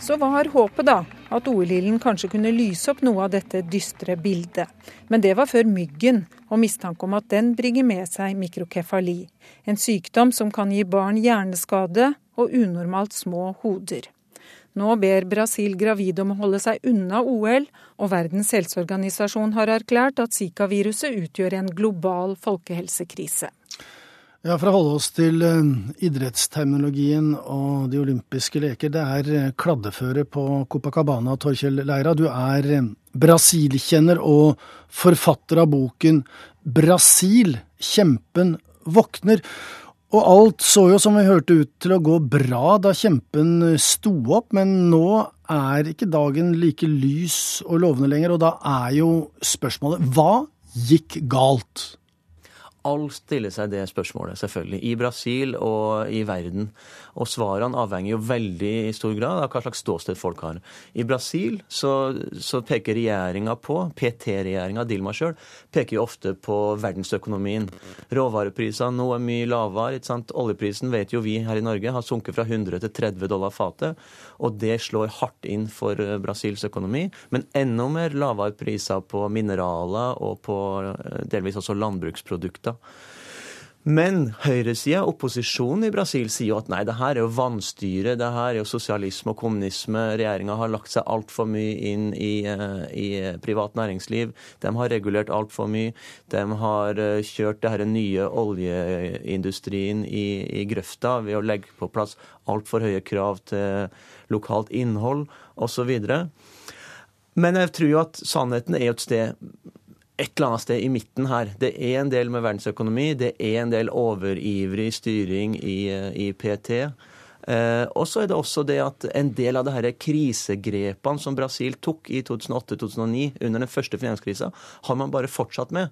Så var håpet, da, at OL-ilden kanskje kunne lyse opp noe av dette dystre bildet. Men det var før myggen og mistanke om at den bringer med seg mikrokefali. En sykdom som kan gi barn hjerneskade og unormalt små hoder. Nå ber Brasil gravide om å holde seg unna OL, og Verdens helseorganisasjon har erklært at Zika-viruset utgjør en global folkehelsekrise. Ja, For å holde oss til eh, idrettsterminologien og de olympiske leker. Det er eh, kladdeføre på Copacabana, Torkjell Leira. Du er eh, Brasil-kjenner og forfatter av boken 'Brasil kjempen våkner'. Og alt så jo, som vi hørte, ut til å gå bra da kjempen sto opp, men nå er ikke dagen like lys og lovende lenger, og da er jo spørsmålet hva gikk galt? All stiller seg det spørsmålet, selvfølgelig. I Brasil og i verden. Og svarene avhenger jo veldig i stor grad av hva slags ståsted folk har. I Brasil så, så peker regjeringa på, PT-regjeringa, Dilma sjøl, peker jo ofte på verdensøkonomien. Råvareprisene nå er mye lavere. ikke sant? Oljeprisen vet jo vi her i Norge har sunket fra 100 til 30 dollar fatet. Og det slår hardt inn for eh, Brasils økonomi. Men enda mer lavere priser på mineraler og på eh, delvis også landbruksprodukter. Men høyresida, opposisjonen i Brasil, sier jo at nei, det her er jo vanstyre, det her er jo sosialisme og kommunisme. Regjeringa har lagt seg altfor mye inn i, eh, i, privat næringsliv. De har regulert altfor mye. De har eh, kjørt det her nye oljeindustrien i, i grøfta ved å legge på plass altfor høye krav til lokalt innhold osv. Men jeg tror jo at sannheten er jo et sted et eller annet sted i midten her. Det er en del med verdensøkonomi, det er en del overivrig styring i, i PT. Eh, og så er det også det at en del av det her krisegrepene som Brasil tok i 2008-2009 under den første finanskrisa, har man bare fortsatt med.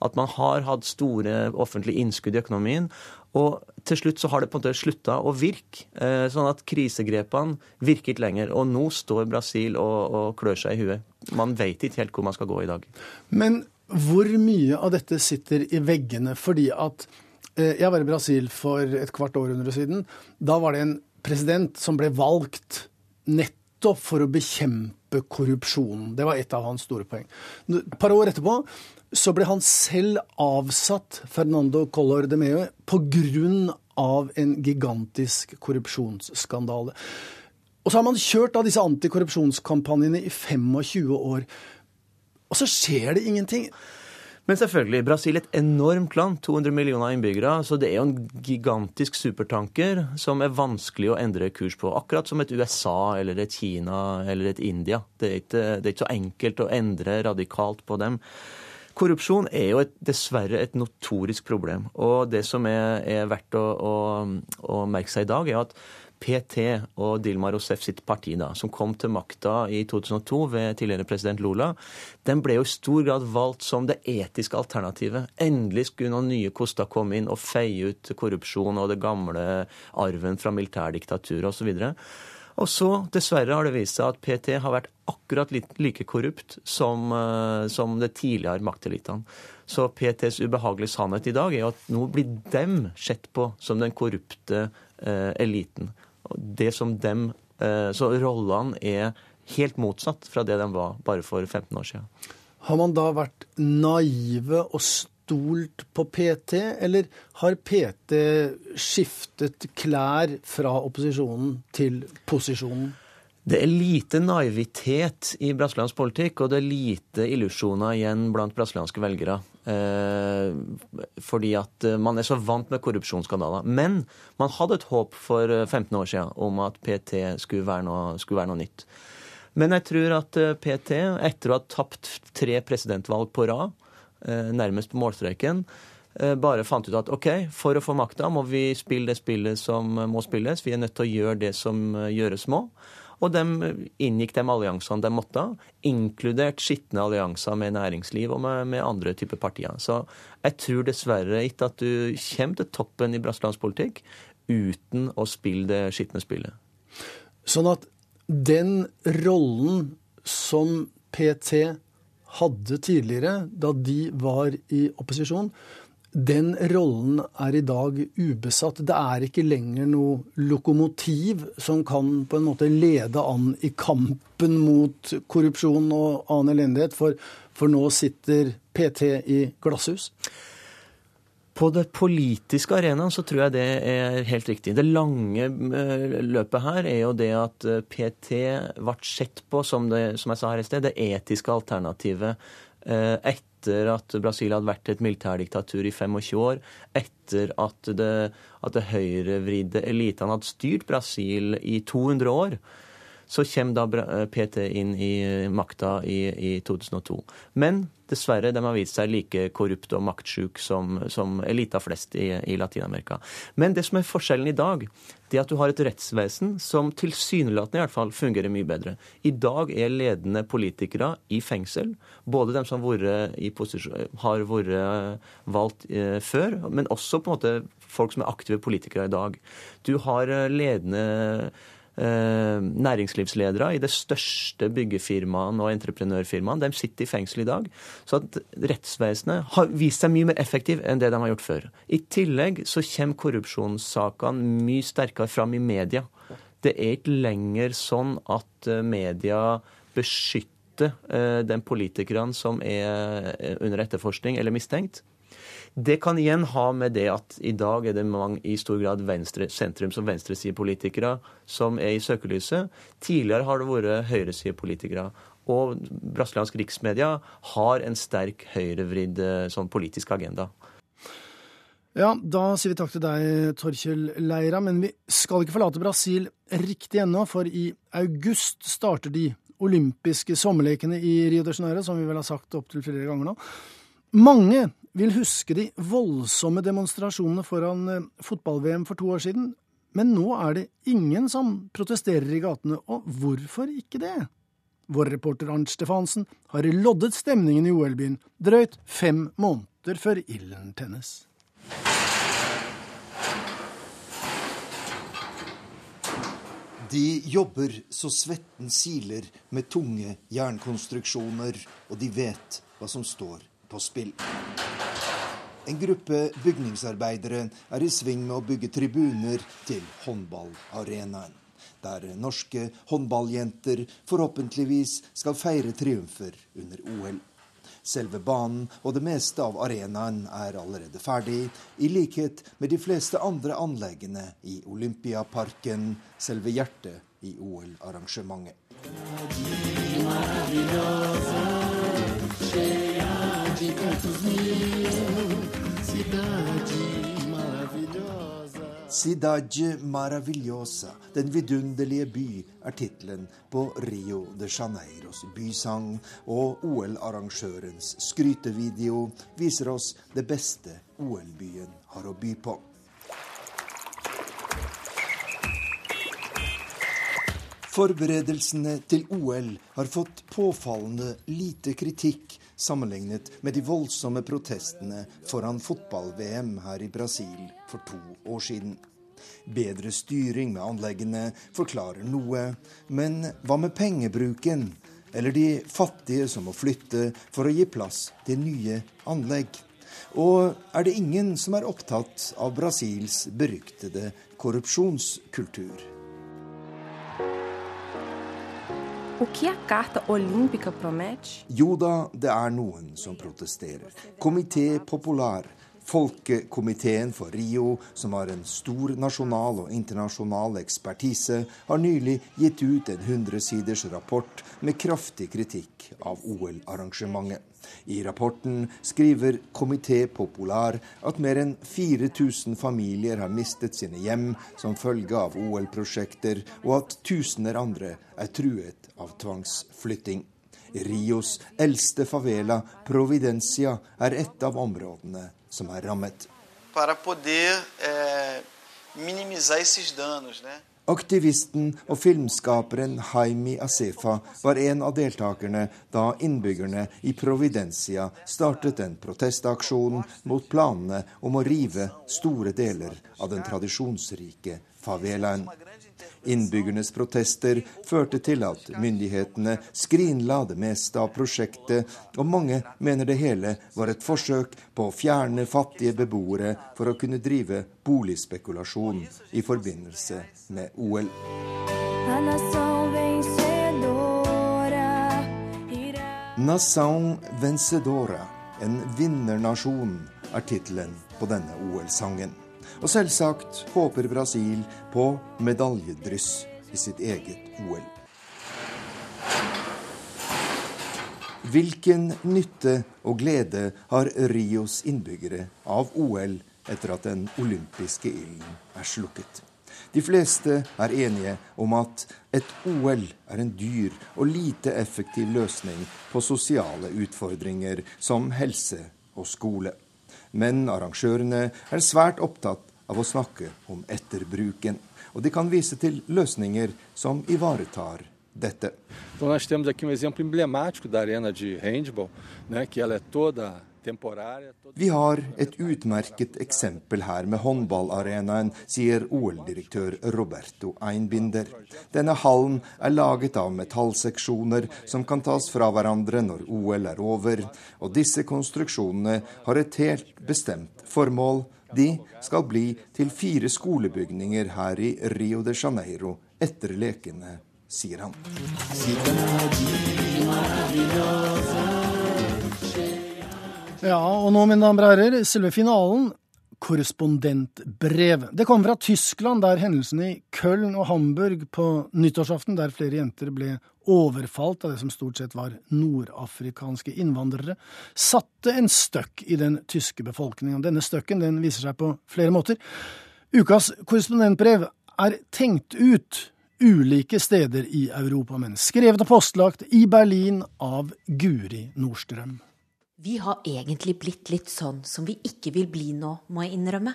At man har hatt store offentlige innskudd i økonomien. Og til slutt så har det på en måte slutta å virke. Eh, sånn at krisegrepene virket lenger. Og nå står Brasil og, og klør seg i huet. Man vet ikke helt hvor man skal gå i dag. Men hvor mye av dette sitter i veggene? Fordi at eh, jeg var i Brasil for et kvart århundre siden. Da var det en president som ble valgt nettopp for å bekjempe korrupsjonen. Det var et av hans store poeng. Et par år etterpå så ble han selv avsatt, Fernando Collor de Meo, pga. en gigantisk korrupsjonsskandale. Og så har man kjørt da disse antikorrupsjonskampanjene i 25 år. Og så skjer det ingenting. Men selvfølgelig, Brasil er et enormt land, 200 millioner innbyggere. Så det er jo en gigantisk supertanker som er vanskelig å endre kurs på. Akkurat som et USA eller et Kina eller et India. Det er ikke, det er ikke så enkelt å endre radikalt på dem. Korrupsjon er jo et, dessverre et notorisk problem. Og det som er, er verdt å, å, å merke seg i dag, er at PT og Dilma Rousef sitt parti, da, som kom til makta i 2002 ved tidligere president Lula, den ble jo i stor grad valgt som det etiske alternativet. Endelig skulle noen nye koster komme inn og feie ut korrupsjon og det gamle arven fra militærdiktaturet osv. Og så, dessverre, har det vist seg at PT har vært akkurat like korrupt som, eh, som det tidligere maktelitene. Så PTs ubehagelige sannhet i dag er at nå blir dem sett på som den korrupte eh, eliten det som dem, eh, Så rollene er helt motsatt fra det de var bare for 15 år siden. Har man da vært naive og stolt på PT, eller har PT skiftet klær fra opposisjonen til posisjonen? Det er lite naivitet i brasiliansk politikk, og det er lite illusjoner igjen blant brasilianske velgere. Eh, fordi at eh, man er så vant med korrupsjonsskandaler. Men man hadde et håp for 15 eh, år siden om at PT skulle være noe, skulle være noe nytt. Men jeg tror at eh, PT, etter å ha tapt tre presidentvalg på rad, nærmest på målstreken, eh, bare fant ut at OK, for å få makta må vi spille det spillet som må spilles. Vi er nødt til å gjøre det som gjøres må. Og de inngikk de alliansene de måtte, inkludert skitne allianser med næringsliv og med, med andre typer partier. Så jeg tror dessverre ikke at du kommer til toppen i brasiliansk uten å spille det skitne spillet. Sånn at den rollen som PT hadde tidligere, da de var i opposisjon, den rollen er i dag ubesatt. Det er ikke lenger noe lokomotiv som kan på en måte lede an i kampen mot korrupsjon og annen elendighet, for, for nå sitter PT i glasshus. På det politiske arenaen så tror jeg det er helt riktig. Det lange eh, løpet her er jo det at eh, PT ble sett på som det, som jeg sa her i sted, det etiske alternativet eh, etter at Brasil hadde vært et militærdiktatur i 25 år, etter at det, at det høyrevridde elitene hadde styrt Brasil i 200 år. Så kommer da PT inn i makta i, i 2002. Men dessverre, de har vist seg like korrupt og maktsjuk som, som elita flest i, i Latin-Amerika. Men det som er forskjellen i dag, det er at du har et rettsvesen som tilsynelatende i hvert fall fungerer mye bedre. I dag er ledende politikere i fengsel. Både de som har vært valgt eh, før, men også på en måte folk som er aktive politikere i dag. Du har eh, ledende Eh, næringslivsledere i det største byggefirmaene og entreprenørfirmaene. De sitter i fengsel i dag. Så at rettsvesenet har vist seg mye mer effektiv enn det de har gjort før. I tillegg så kommer korrupsjonssakene mye sterkere fram i media. Det er ikke lenger sånn at eh, media beskytter de den politikerne som er under etterforskning eller mistenkt. Det kan igjen ha med det at i dag er det mange i stor grad venstre, sentrums- og venstresidepolitikere som er i søkelyset. Tidligere har det vært høyresidepolitikere. Og brasiliansk riksmedia har en sterk høyrevridd eh, sånn politisk agenda. Ja, da sier vi takk til deg, Torkjell Leira. Men vi skal ikke forlate Brasil riktig ennå, for i august starter de olympiske sommerlekene i Rio de Janeiro, som vi vel har sagt opptil flere ganger nå. Mange vil huske de voldsomme demonstrasjonene foran eh, fotball-VM for to år siden, men nå er det ingen som protesterer i gatene, og hvorfor ikke det? Vår reporter Arnt Stefansen har loddet stemningen i OL-byen drøyt fem måneder før ilden tennes. De jobber så svetten siler med tunge jernkonstruksjoner, og de vet hva som står på spill. En gruppe bygningsarbeidere er i sving med å bygge tribuner til håndballarenaen. Der norske håndballjenter forhåpentligvis skal feire triumfer under OL. Selve banen og det meste av arenaen er allerede ferdig, i likhet med de fleste andre anleggene i Olympiaparken, selve hjertet i OL-arrangementet. Cidade Maravilhosa, Den vidunderlige by, er tittelen på Rio de Janeiros bysang, og OL-arrangørens skrytevideo viser oss det beste OL-byen har å by på. Forberedelsene til OL har fått påfallende lite kritikk sammenlignet med de voldsomme protestene foran fotball-VM her i Brasil for to år siden. Bedre styring med anleggene forklarer noe, men hva med pengebruken? Eller de fattige som må flytte for å gi plass til nye anlegg? Og er det ingen som er opptatt av Brasils beryktede korrupsjonskultur? O que a Carta Olímpica promete? Jo da, det er noen som protesterer. Komité Popular, Folkekomiteen for Rio, som har en stor nasjonal og internasjonal ekspertise, har nylig gitt ut en hundresiders rapport med kraftig kritikk av OL-arrangementet. I rapporten skriver Komité Popular at mer enn 4000 familier har mistet sine hjem som følge av OL-prosjekter, og at tusener andre er truet av tvangsflytting. Rios eldste favela, Providencia, er et av områdene som er rammet. Eh? Aktivisten og filmskaperen Haimi Asefa var en av deltakerne da innbyggerne i Providencia startet en protestaksjon mot planene om å rive store deler av den tradisjonsrike favelaen. Innbyggernes protester førte til at myndighetene skrinla det meste av prosjektet, og mange mener det hele var et forsøk på å fjerne fattige beboere for å kunne drive boligspekulasjon i forbindelse med OL. Nassau Vencedora, en vinnernasjon, er tittelen på denne OL-sangen. Og selvsagt håper Brasil på medaljedryss i sitt eget OL. Hvilken nytte og glede har Rios innbyggere av OL etter at den olympiske ilden er slukket? De fleste er enige om at et OL er en dyr og lite effektiv løsning på sosiale utfordringer som helse og skole. Men arrangørene er svært opptatt av å snakke om etterbruken. Og de kan vise til løsninger som ivaretar dette. Então nós temos aqui um exemplo emblemático da arena de handball, né, que ela é toda Vi har et utmerket eksempel her med håndballarenaen, sier OL-direktør Roberto Einbinder. Denne hallen er laget av metallseksjoner som kan tas fra hverandre når OL er over, og disse konstruksjonene har et helt bestemt formål de skal bli til fire skolebygninger her i Rio de Janeiro etter lekene, sier han. Ja, og nå, mine damer og herrer, selve finalen korrespondentbrev. Det kom fra Tyskland, der hendelsene i Köln og Hamburg på nyttårsaften, der flere jenter ble overfalt av det som stort sett var nordafrikanske innvandrere, satte en støkk i den tyske befolkningen. Denne støkken den viser seg på flere måter. Ukas korrespondentbrev er tenkt ut ulike steder i Europa, men skrevet og postlagt i Berlin av Guri Nordstrøm. Vi har egentlig blitt litt sånn som vi ikke vil bli nå, må jeg innrømme,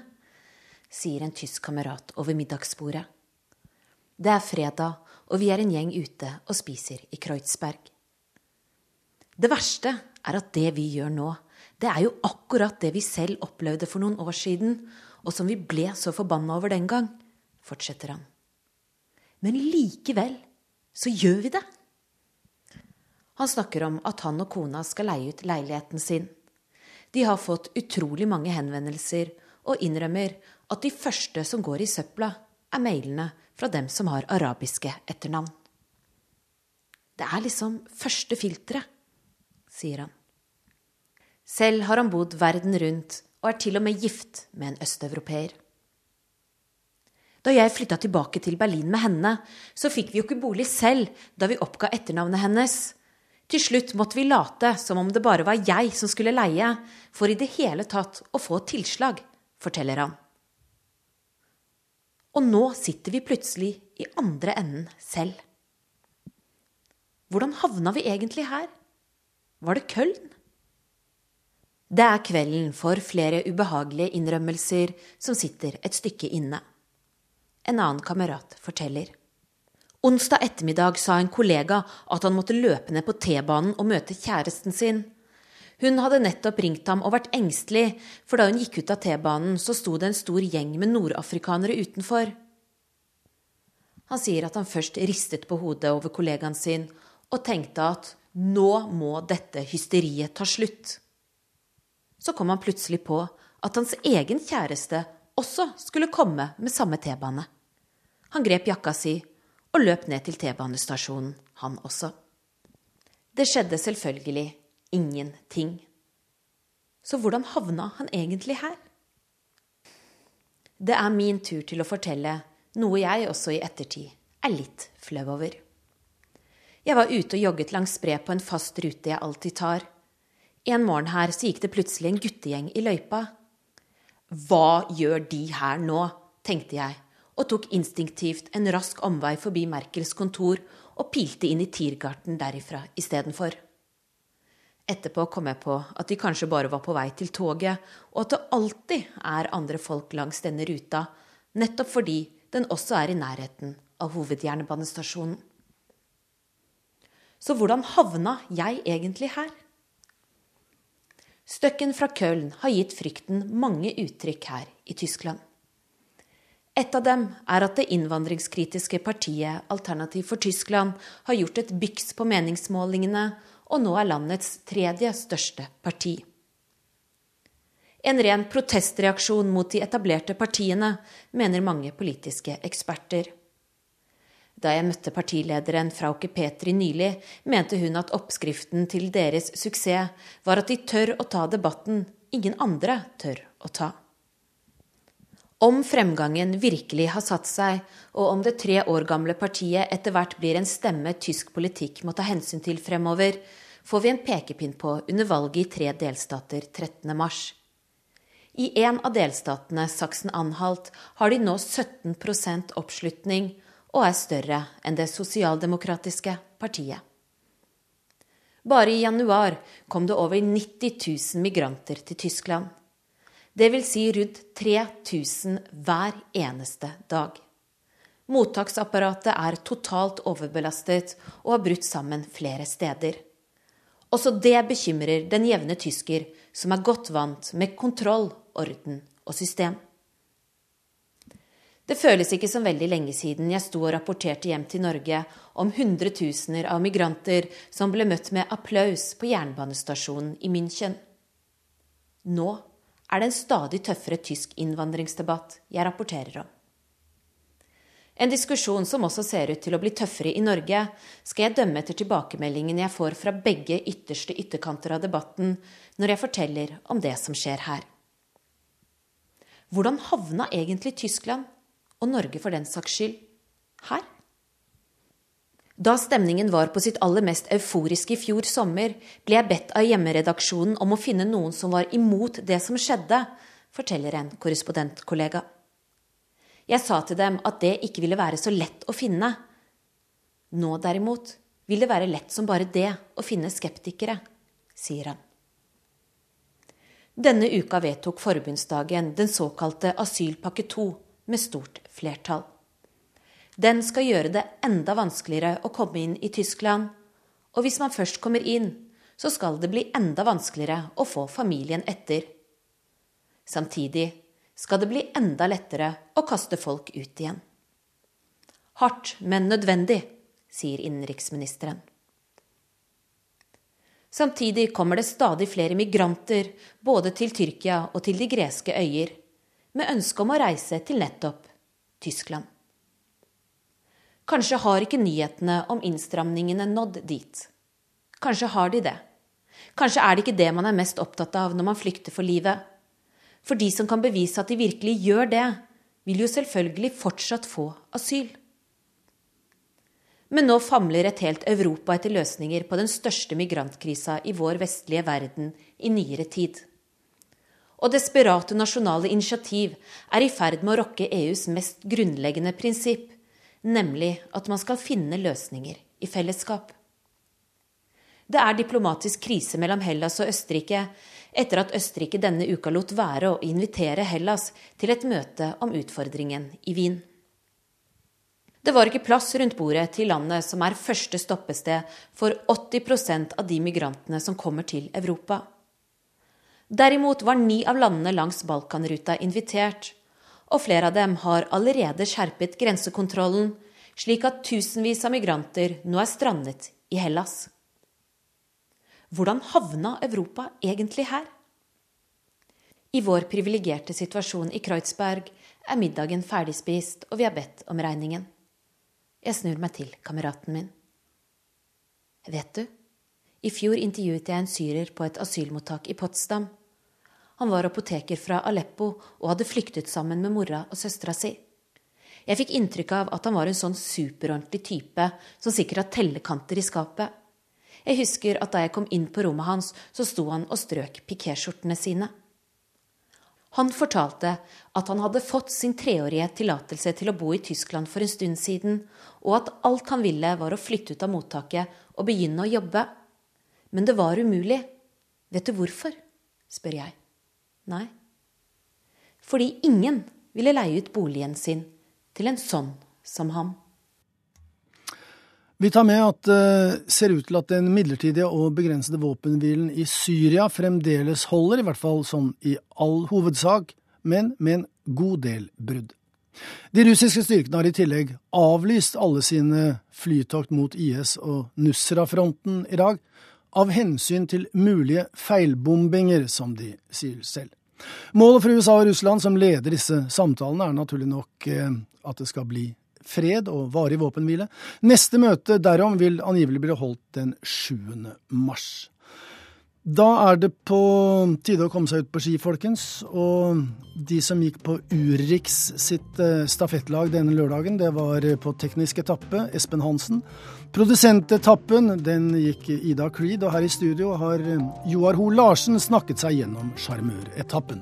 sier en tysk kamerat over middagsbordet. Det er fredag, og vi er en gjeng ute og spiser i Kreuzberg. Det verste er at det vi gjør nå, det er jo akkurat det vi selv opplevde for noen år siden, og som vi ble så forbanna over den gang, fortsetter han. Men likevel så gjør vi det. Han snakker om at han og kona skal leie ut leiligheten sin. De har fått utrolig mange henvendelser, og innrømmer at de første som går i søpla, er mailene fra dem som har arabiske etternavn. Det er liksom første filteret, sier han. Selv har han bodd verden rundt og er til og med gift med en østeuropeer. Da jeg flytta tilbake til Berlin med henne, så fikk vi jo ikke bolig selv da vi oppga etternavnet hennes. Til slutt måtte vi late som om det bare var jeg som skulle leie, for i det hele tatt å få tilslag, forteller han. Og nå sitter vi plutselig i andre enden selv. Hvordan havna vi egentlig her? Var det Køln? Det er kvelden for flere ubehagelige innrømmelser som sitter et stykke inne. En annen kamerat forteller. Onsdag ettermiddag sa en kollega at han måtte løpe ned på T-banen og møte kjæresten sin. Hun hadde nettopp ringt ham og vært engstelig, for da hun gikk ut av T-banen, så sto det en stor gjeng med nordafrikanere utenfor. Han sier at han først ristet på hodet over kollegaen sin og tenkte at nå må dette hysteriet ta slutt. Så kom han plutselig på at hans egen kjæreste også skulle komme med samme T-bane. Han grep jakka si og løp ned til T-banestasjonen, han også. Det skjedde selvfølgelig ingenting. Så hvordan havna han egentlig her? Det er min tur til å fortelle noe jeg også i ettertid er litt flau over. Jeg var ute og jogget langs spre på en fast rute jeg alltid tar. En morgen her så gikk det plutselig en guttegjeng i løypa. Hva gjør de her nå? tenkte jeg og tok instinktivt en rask omvei forbi Merkels kontor og pilte inn i Tiergarten derifra istedenfor. Etterpå kom jeg på at de kanskje bare var på vei til toget, og at det alltid er andre folk langs denne ruta, nettopp fordi den også er i nærheten av hovedjernbanestasjonen. Så hvordan havna jeg egentlig her? Støkken fra Köln har gitt frykten mange uttrykk her i Tyskland. Et av dem er at det innvandringskritiske partiet Alternativ for Tyskland har gjort et byks på meningsmålingene og nå er landets tredje største parti. En ren protestreaksjon mot de etablerte partiene, mener mange politiske eksperter. Da jeg møtte partilederen Frauke Petri nylig, mente hun at oppskriften til deres suksess var at de tør å ta debatten ingen andre tør å ta. Om fremgangen virkelig har satt seg, og om det tre år gamle partiet etter hvert blir en stemme tysk politikk må ta hensyn til fremover, får vi en pekepinn på under valget i tre delstater 13.3. I en av delstatene, Saksen-Anhalt, har de nå 17% oppslutning og er større enn det sosialdemokratiske partiet. Bare i januar kom det over 90 000 migranter til Tyskland. Vil si rundt 3000 hver eneste dag. Mottaksapparatet er totalt overbelastet og har brutt sammen flere steder. Også det bekymrer den jevne tysker, som er godt vant med kontroll, orden og system. Det føles ikke som veldig lenge siden jeg sto og rapporterte hjem til Norge om hundretusener av migranter som ble møtt med applaus på jernbanestasjonen i München. Nå er det en stadig tøffere tysk innvandringsdebatt jeg rapporterer om. En diskusjon som også ser ut til å bli tøffere i Norge, skal jeg dømme etter tilbakemeldingene jeg får fra begge ytterste ytterkanter av debatten når jeg forteller om det som skjer her. Hvordan havna egentlig Tyskland, og Norge for den saks skyld, her? Da stemningen var på sitt aller mest euforiske i fjor sommer, ble jeg bedt av hjemmeredaksjonen om å finne noen som var imot det som skjedde, forteller en korrespondentkollega. Jeg sa til dem at det ikke ville være så lett å finne. Nå derimot vil det være lett som bare det å finne skeptikere, sier han. Denne uka vedtok forbundsdagen den såkalte asylpakke 2 med stort flertall. Den skal gjøre det enda vanskeligere å komme inn i Tyskland, og hvis man først kommer inn, så skal det bli enda vanskeligere å få familien etter. Samtidig skal det bli enda lettere å kaste folk ut igjen. Hardt, men nødvendig, sier innenriksministeren. Samtidig kommer det stadig flere migranter både til Tyrkia og til de greske øyer, med ønske om å reise til nettopp Tyskland. Kanskje har ikke nyhetene om innstramningene nådd dit. Kanskje har de det. Kanskje er det ikke det man er mest opptatt av når man flykter for livet. For de som kan bevise at de virkelig gjør det, vil jo selvfølgelig fortsatt få asyl. Men nå famler et helt Europa etter løsninger på den største migrantkrisa i vår vestlige verden i nyere tid. Og desperate nasjonale initiativ er i ferd med å rokke EUs mest grunnleggende prinsipp, nemlig at man skal finne løsninger i fellesskap. Det er diplomatisk krise mellom Hellas og Østerrike etter at Østerrike denne uka lot være å invitere Hellas til et møte om utfordringen i Wien. Det var ikke plass rundt bordet til landet som er første stoppested for 80% av de migrantene som kommer til Europa. Derimot var ni av landene langs Balkanruta invitert, og flere av dem har allerede skjerpet grensekontrollen, slik at tusenvis av migranter nå er strandet i Hellas. Hvordan havna Europa egentlig her? I vår privilegerte situasjon i Kreuzberg er middagen ferdigspist, og vi har bedt om regningen. Jeg snur meg til kameraten min. Vet du, i fjor intervjuet jeg en syrer på et asylmottak i Potsdam. Han var apoteker fra Aleppo og hadde flyktet sammen med mora og søstera si. Jeg fikk inntrykk av at han var en sånn superordentlig type som sikkert har tellekanter i skapet. Jeg husker at da jeg kom inn på rommet hans, så sto han og strøk pikéskjortene sine. Han fortalte at han hadde fått sin treårige tillatelse til å bo i Tyskland for en stund siden, og at alt han ville, var å flytte ut av mottaket og begynne å jobbe. Men det var umulig, Vet du hvorfor? spør jeg. Nei. Fordi ingen ville leie ut boligen sin til en sånn som ham. Vi tar med at det uh, ser ut til at den midlertidige og begrensede våpenhvilen i Syria fremdeles holder, i hvert fall sånn i all hovedsak, men med en god del brudd. De russiske styrkene har i tillegg avlyst alle sine flytokt mot IS og Nusra-fronten i dag, av hensyn til mulige feilbombinger, som de sier selv. Målet for USA og Russland, som leder disse samtalene, er naturlig nok eh, at det skal bli fred og varig våpenhvile. Neste møte derom vil angivelig bli holdt den 7. mars. Da er det på tide å komme seg ut på ski, folkens. Og de som gikk på Urix sitt eh, stafettlag denne lørdagen, det var på teknisk etappe Espen Hansen. Produsentetappen den gikk Ida Creed, og her i studio har Joar Ho Larsen snakket seg gjennom sjarmøretappen.